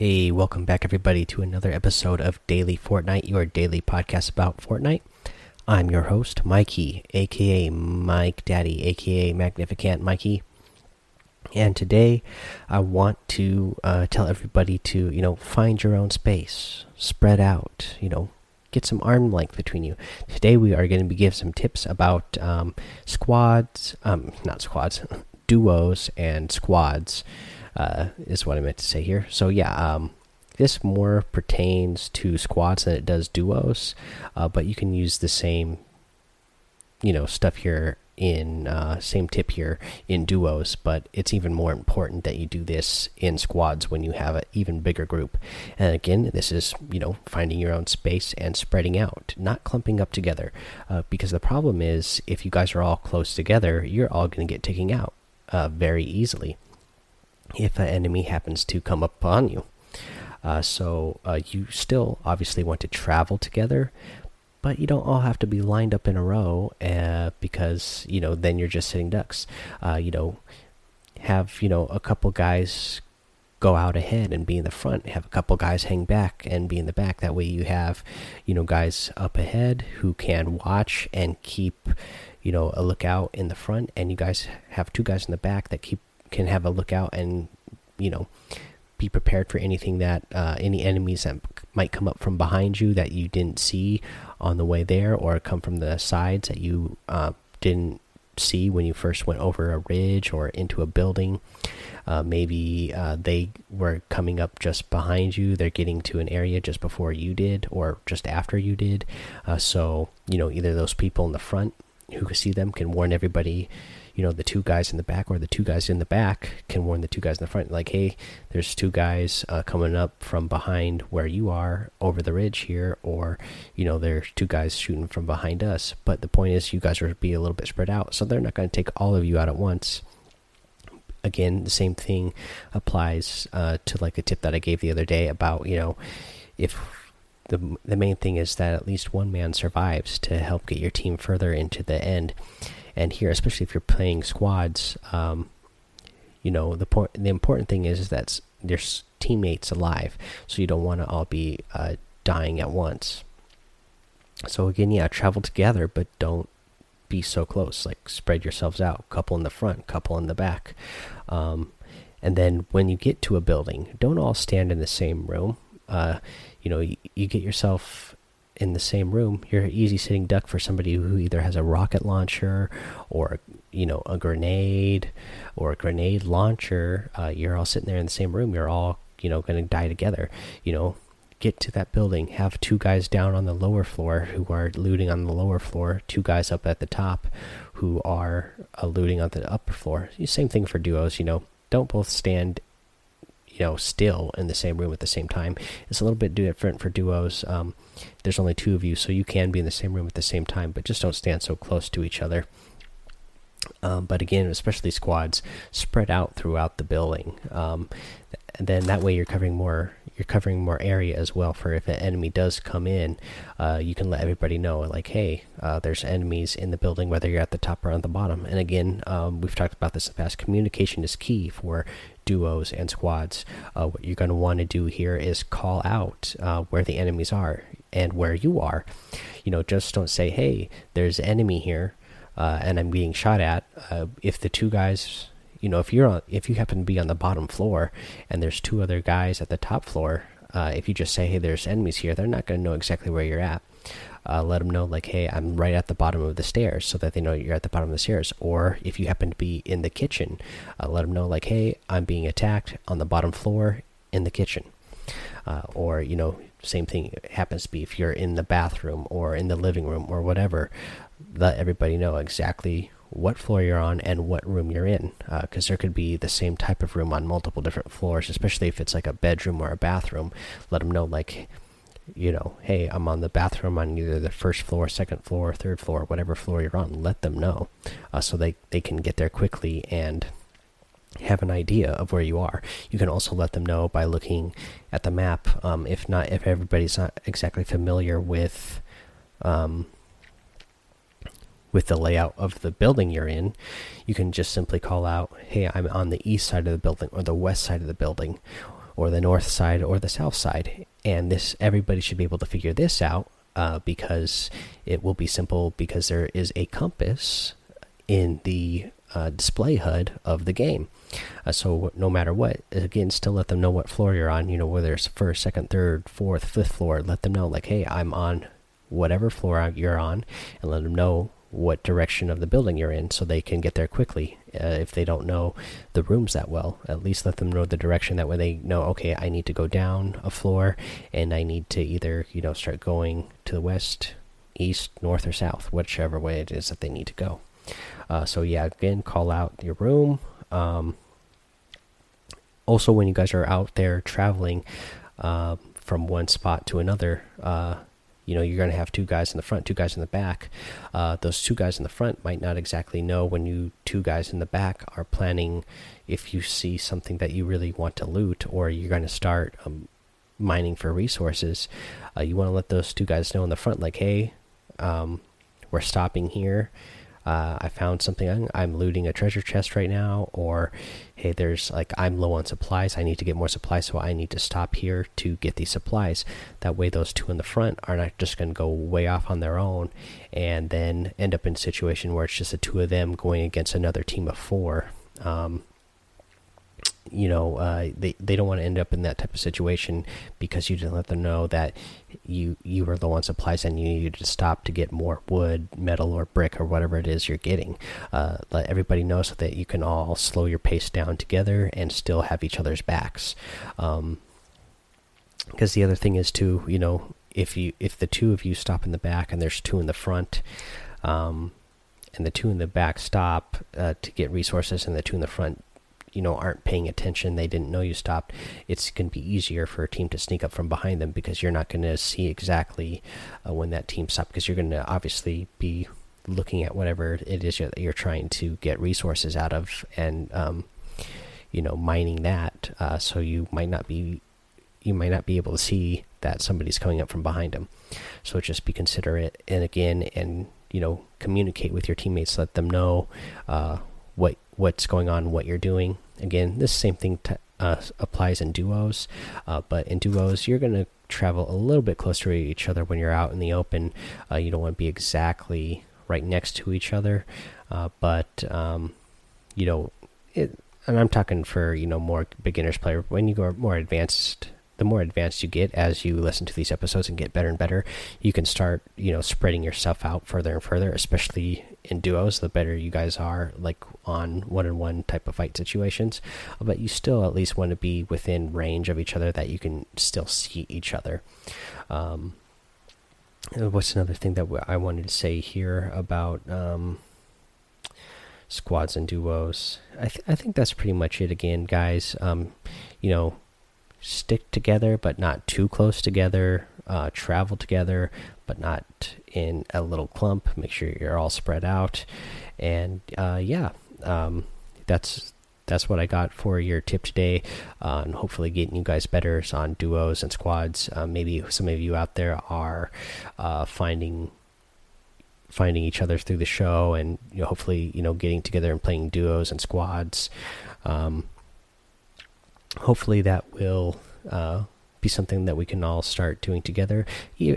Hey, welcome back, everybody, to another episode of Daily Fortnite, your daily podcast about Fortnite. I'm your host, Mikey, aka Mike Daddy, aka Magnificent Mikey. And today, I want to uh, tell everybody to, you know, find your own space, spread out, you know, get some arm length between you. Today, we are going to give some tips about um, squads, um, not squads, duos and squads uh, is what I meant to say here. So yeah, um, this more pertains to squads than it does duos, uh, but you can use the same, you know, stuff here in uh, same tip here in duos. But it's even more important that you do this in squads when you have an even bigger group. And again, this is you know finding your own space and spreading out, not clumping up together, uh, because the problem is if you guys are all close together, you're all going to get taken out uh, very easily if an enemy happens to come upon you. Uh, so uh, you still obviously want to travel together, but you don't all have to be lined up in a row uh, because you know then you're just sitting ducks. Uh, you know, have you know a couple guys go out ahead and be in the front. Have a couple guys hang back and be in the back. That way you have you know guys up ahead who can watch and keep you know a lookout in the front, and you guys have two guys in the back that keep can have a lookout and you know be prepared for anything that uh, any enemies that might come up from behind you that you didn't see on the way there or come from the sides that you uh, didn't see when you first went over a ridge or into a building. Uh, maybe uh, they were coming up just behind you. They're getting to an area just before you did or just after you did. Uh, so you know either those people in the front who can see them can warn everybody you know the two guys in the back or the two guys in the back can warn the two guys in the front. Like hey there's two guys uh, coming up from behind where you are over the ridge here or you know there's two guys shooting from behind us. But the point is you guys are be a little bit spread out. So they're not going to take all of you out at once. Again the same thing applies uh, to like a tip that i gave the other day about you know if the, the main thing is that at least one man survives to help get your team further into the end and here, especially if you're playing squads, um, you know the point. The important thing is, that there's teammates alive, so you don't want to all be uh, dying at once. So again, yeah, travel together, but don't be so close. Like spread yourselves out. Couple in the front, couple in the back. Um, and then when you get to a building, don't all stand in the same room. Uh, you know, you, you get yourself in the same room, you're an easy sitting duck for somebody who either has a rocket launcher or you know a grenade or a grenade launcher. Uh, you're all sitting there in the same room. You're all you know going to die together. You know, get to that building. Have two guys down on the lower floor who are looting on the lower floor. Two guys up at the top who are uh, looting on the upper floor. Same thing for duos. You know, don't both stand you know still in the same room at the same time. It's a little bit different for duos. Um, there's only two of you, so you can be in the same room at the same time, but just don't stand so close to each other. Um, but again, especially squads, spread out throughout the building. Um, and then that way you're covering more you're covering more area as well for if an enemy does come in uh, you can let everybody know like hey uh, there's enemies in the building whether you're at the top or on the bottom. And again um, we've talked about this in the past communication is key for duos and squads. Uh, what you're going to want to do here is call out uh, where the enemies are and where you are. You know just don't say hey there's enemy here uh, and i'm being shot at uh, if the two guys you know if you're on if you happen to be on the bottom floor and there's two other guys at the top floor uh, if you just say hey there's enemies here they're not going to know exactly where you're at. Uh, let them know like hey i'm right at the bottom of the stairs so that they know you're at the bottom of the stairs. Or if you happen to be in the kitchen uh, let them know like hey i'm being attacked on the bottom floor in the kitchen. Uh, or you know same thing happens to be if you're in the bathroom or in the living room or whatever let everybody know exactly what floor you're on and what room you're in because uh, there could be the same type of room on multiple different floors especially if it's like a bedroom or a bathroom. Let them know like you know hey i'm on the bathroom on either the first floor second floor third floor whatever floor you're on. Let them know uh, so they, they can get there quickly and have an idea of where you are. You can also let them know by looking at the map um, if not if everybody's not exactly familiar with um, with the layout of the building you're in, you can just simply call out, "Hey, I'm on the east side of the building or the west side of the building." or the north side or the south side. And this everybody should be able to figure this out uh, because it will be simple because there is a compass in the uh, display HUD of the game. Uh, so no matter what, again, still let them know what floor you're on. You know whether it's first, second, third, fourth, fifth floor. Let them know like, hey, I'm on whatever floor you're on, and let them know what direction of the building you're in so they can get there quickly. Uh, if they don't know the rooms that well, at least let them know the direction. That way they know, okay, I need to go down a floor and I need to either, you know, start going to the west, east, north, or south, whichever way it is that they need to go. Uh, so, yeah, again, call out your room. Um, also, when you guys are out there traveling uh, from one spot to another, uh, you know you're going to have two guys in the front two guys in the back. Uh, those two guys in the front might not exactly know when you two guys in the back are planning if you see something that you really want to loot or you're going to start um, mining for resources. Uh, you want to let those two guys know in the front like hey um, we're stopping here uh, I found something. I'm, looting a treasure chest right now, or hey, there's like I'm low on supplies. I need to get more supplies, so I need to stop here to get these supplies. That way, those two in the front are not just going to go way off on their own, and then end up in a situation where it's just the two of them going against another team of four. Um, you know uh, they they don't want to end up in that type of situation because you didn't let them know that you you were low on supplies and you needed to stop to get more wood, metal, or brick or whatever it is you're getting. Uh, let everybody know so that you can all slow your pace down together and still have each other's backs. Because um, the other thing is too, you know, if you if the two of you stop in the back and there's two in the front. Um, and the two in the back stop uh, to get resources, and the two in the front you know aren't paying attention they didn't know you stopped it's going to be easier for a team to sneak up from behind them because you're not going to see exactly uh, when that team stopped because you're going to obviously be looking at whatever it is that you're trying to get resources out of and um, you know mining that uh, so you might not be you might not be able to see that somebody's coming up from behind them so just be considerate and again and you know communicate with your teammates let them know uh, what's going on, what you're doing. Again, this same thing uh, applies in duos, uh, but in duos, you're going to travel a little bit closer to each other when you're out in the open. Uh, you don't want to be exactly right next to each other, uh, but um, you know, it, and I'm talking for you know more beginners player. When you go more advanced the more advanced you get as you listen to these episodes and get better and better, you can start, you know, spreading yourself out further and further, especially in duos. The better you guys are, like on one on one type of fight situations. But you still at least want to be within range of each other that you can still see each other. Um, what's another thing that I wanted to say here about um, squads and duos? I, th I think that's pretty much it again, guys. Um, you know, stick together but not too close together. Uh, travel together but not in a little clump. Make sure you're all spread out. And uh, yeah, um, that's that's what I got for your tip today, uh, and hopefully getting you guys better on duos and squads. Uh, maybe some of you out there are uh, finding finding each other through the show, and you know, hopefully you know getting together and playing duos and squads. Um, hopefully that will uh, be something that we can all start doing together.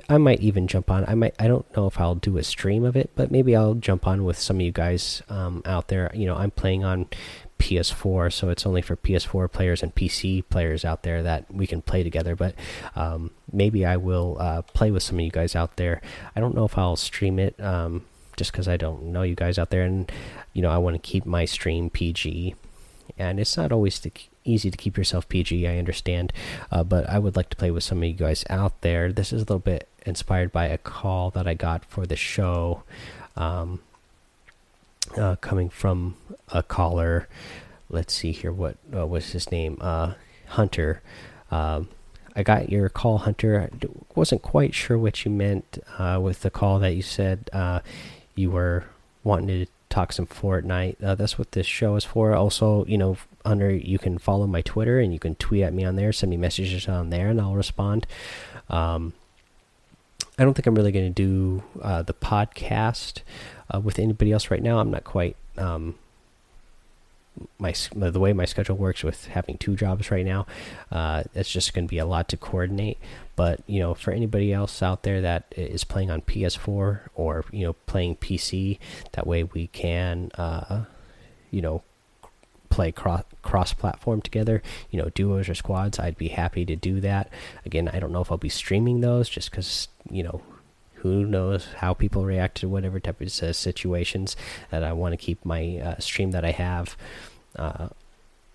I might even jump on. I might. I don't know if I'll do a stream of it, but maybe I'll jump on with some of you guys um, out there. You know, I'm playing on PS4, so it's only for PS4 players and PC players out there that we can play together. But um, maybe I will uh, play with some of you guys out there. I don't know if I'll stream it. Um, just because I don't know you guys out there, and you know I want to keep my stream PG, and it's not always the easy to keep yourself PG, I understand. Uh, but I would like to play with some of you guys out there. This is a little bit inspired by a call that I got for the show, um, uh, coming from a caller. Let's see here. What uh, was his name? Uh, Hunter. Um, I got your call, Hunter. I wasn't quite sure what you meant uh, with the call that you said uh, you were wanting to talk some Fortnite. Uh, that's what this show is for. Also, you know, Hunter you can follow my Twitter and you can tweet at me on there, send me messages on there, and I'll respond. Um, I don't think I'm really going to do uh, the podcast uh, with anybody else right now. I'm not quite um, my the way my schedule works with having two jobs right now, uh, it's just going to be a lot to coordinate. But you know, for anybody else out there that is playing on PS4 or you know playing PC, that way we can uh, you know play cross cross platform together. You know, duos or squads. I'd be happy to do that. Again, I don't know if I'll be streaming those just because you know who knows how people react to whatever type of uh, situations that I want to keep my uh, stream that I have, uh,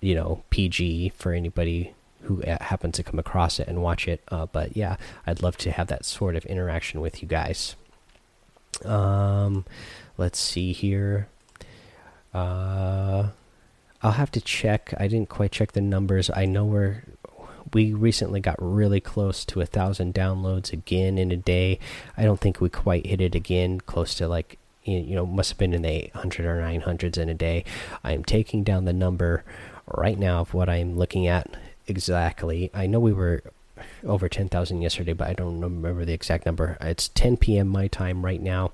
you know, PG for anybody who uh, happens to come across it and watch it. Uh, but yeah, I'd love to have that sort of interaction with you guys. Um, let's see here. Uh, I'll have to check. I didn't quite check the numbers. I know we're we recently got really close to a thousand downloads again in a day. I don't think we quite hit it again, close to like you know must have been in the 800 or 900s in a day. I am taking down the number right now of what I'm looking at exactly. I know we were over 10,000 yesterday, but I don't remember the exact number. It's 10 p.m. my time right now.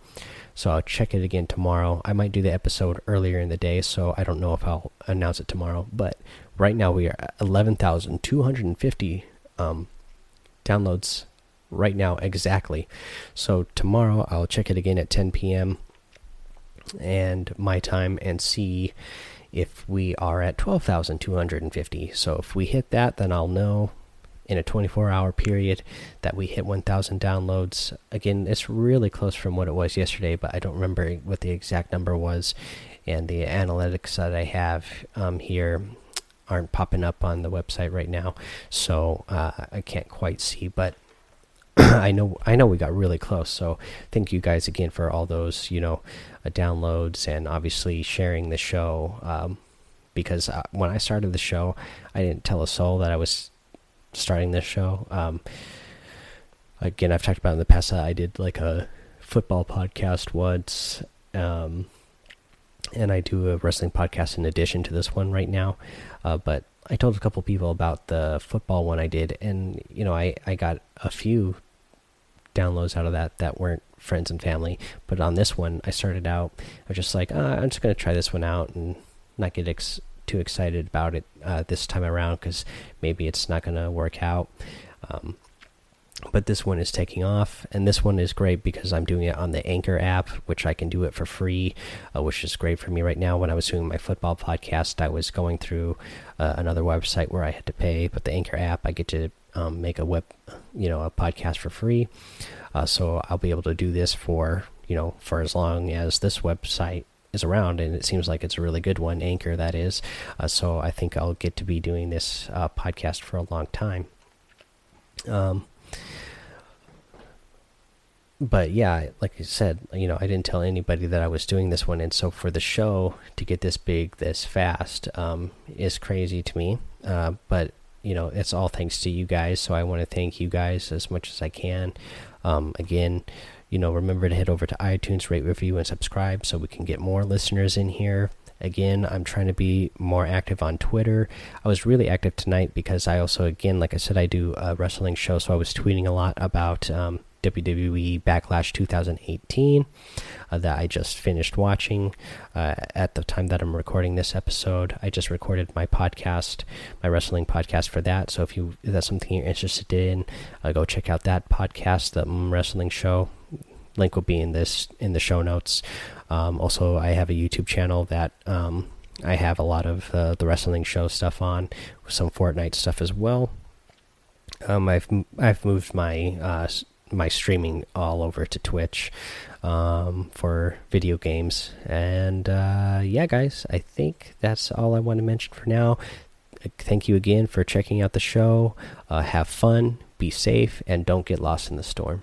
So I'll check it again tomorrow. I might do the episode earlier in the day, so I don't know if I'll announce it tomorrow. But right now we are at 11,250 um, downloads right now exactly. So tomorrow I'll check it again at 10 p.m. and my time and see if we are at 12,250. So if we hit that, then I'll know in a 24 hour period that we hit 1000 downloads again it's really close from what it was yesterday but i don't remember what the exact number was and the analytics that i have um, here aren't popping up on the website right now so uh, i can't quite see but I know I know we got really close. So thank you guys again for all those you know uh, downloads and obviously sharing the show. Um, because uh, when I started the show, I didn't tell a soul that I was starting this show. Um, again, I've talked about in the past that I did like a football podcast once, um, and I do a wrestling podcast in addition to this one right now. Uh, but I told a couple people about the football one I did, and you know, I I got a few downloads out of that that weren't friends and family. But on this one, I started out, I was just like, uh, I'm just gonna try this one out and not get ex too excited about it uh, this time around because maybe it's not going to work out. Um, but this one is taking off, and this one is great because I'm doing it on the Anchor app, which I can do it for free, uh, which is great for me right now. When I was doing my football podcast, I was going through uh, another website where I had to pay, but the Anchor app, I get to um, make a web, you know, a podcast for free. Uh, so I'll be able to do this for you know for as long as this website is around, and it seems like it's a really good one, Anchor, that is. Uh, so I think I'll get to be doing this uh, podcast for a long time. Um, but yeah, like I said, you know, I didn't tell anybody that I was doing this one, and so for the show to get this big, this fast, um, is crazy to me. Uh, but you know, it's all thanks to you guys. So I want to thank you guys as much as I can. Um, again, you know, remember to head over to iTunes, rate, review, and subscribe so we can get more listeners in here. Again, I'm trying to be more active on Twitter. I was really active tonight because I also, again, like I said, I do a wrestling show, so I was tweeting a lot about um, WWE Backlash 2018 uh, that I just finished watching uh, at the time that I'm recording this episode. I just recorded my podcast, my wrestling podcast for that. So if you if that's something you're interested in, uh, go check out that podcast, the mm, wrestling show link will be in this in the show notes. Um, also, I have a YouTube channel that um, I have a lot of uh, the wrestling show stuff on, some Fortnite stuff as well. Um, I've I've moved my uh, my streaming all over to Twitch um, for video games, and uh, yeah, guys, I think that's all I want to mention for now. Thank you again for checking out the show. Uh, have fun, be safe, and don't get lost in the storm.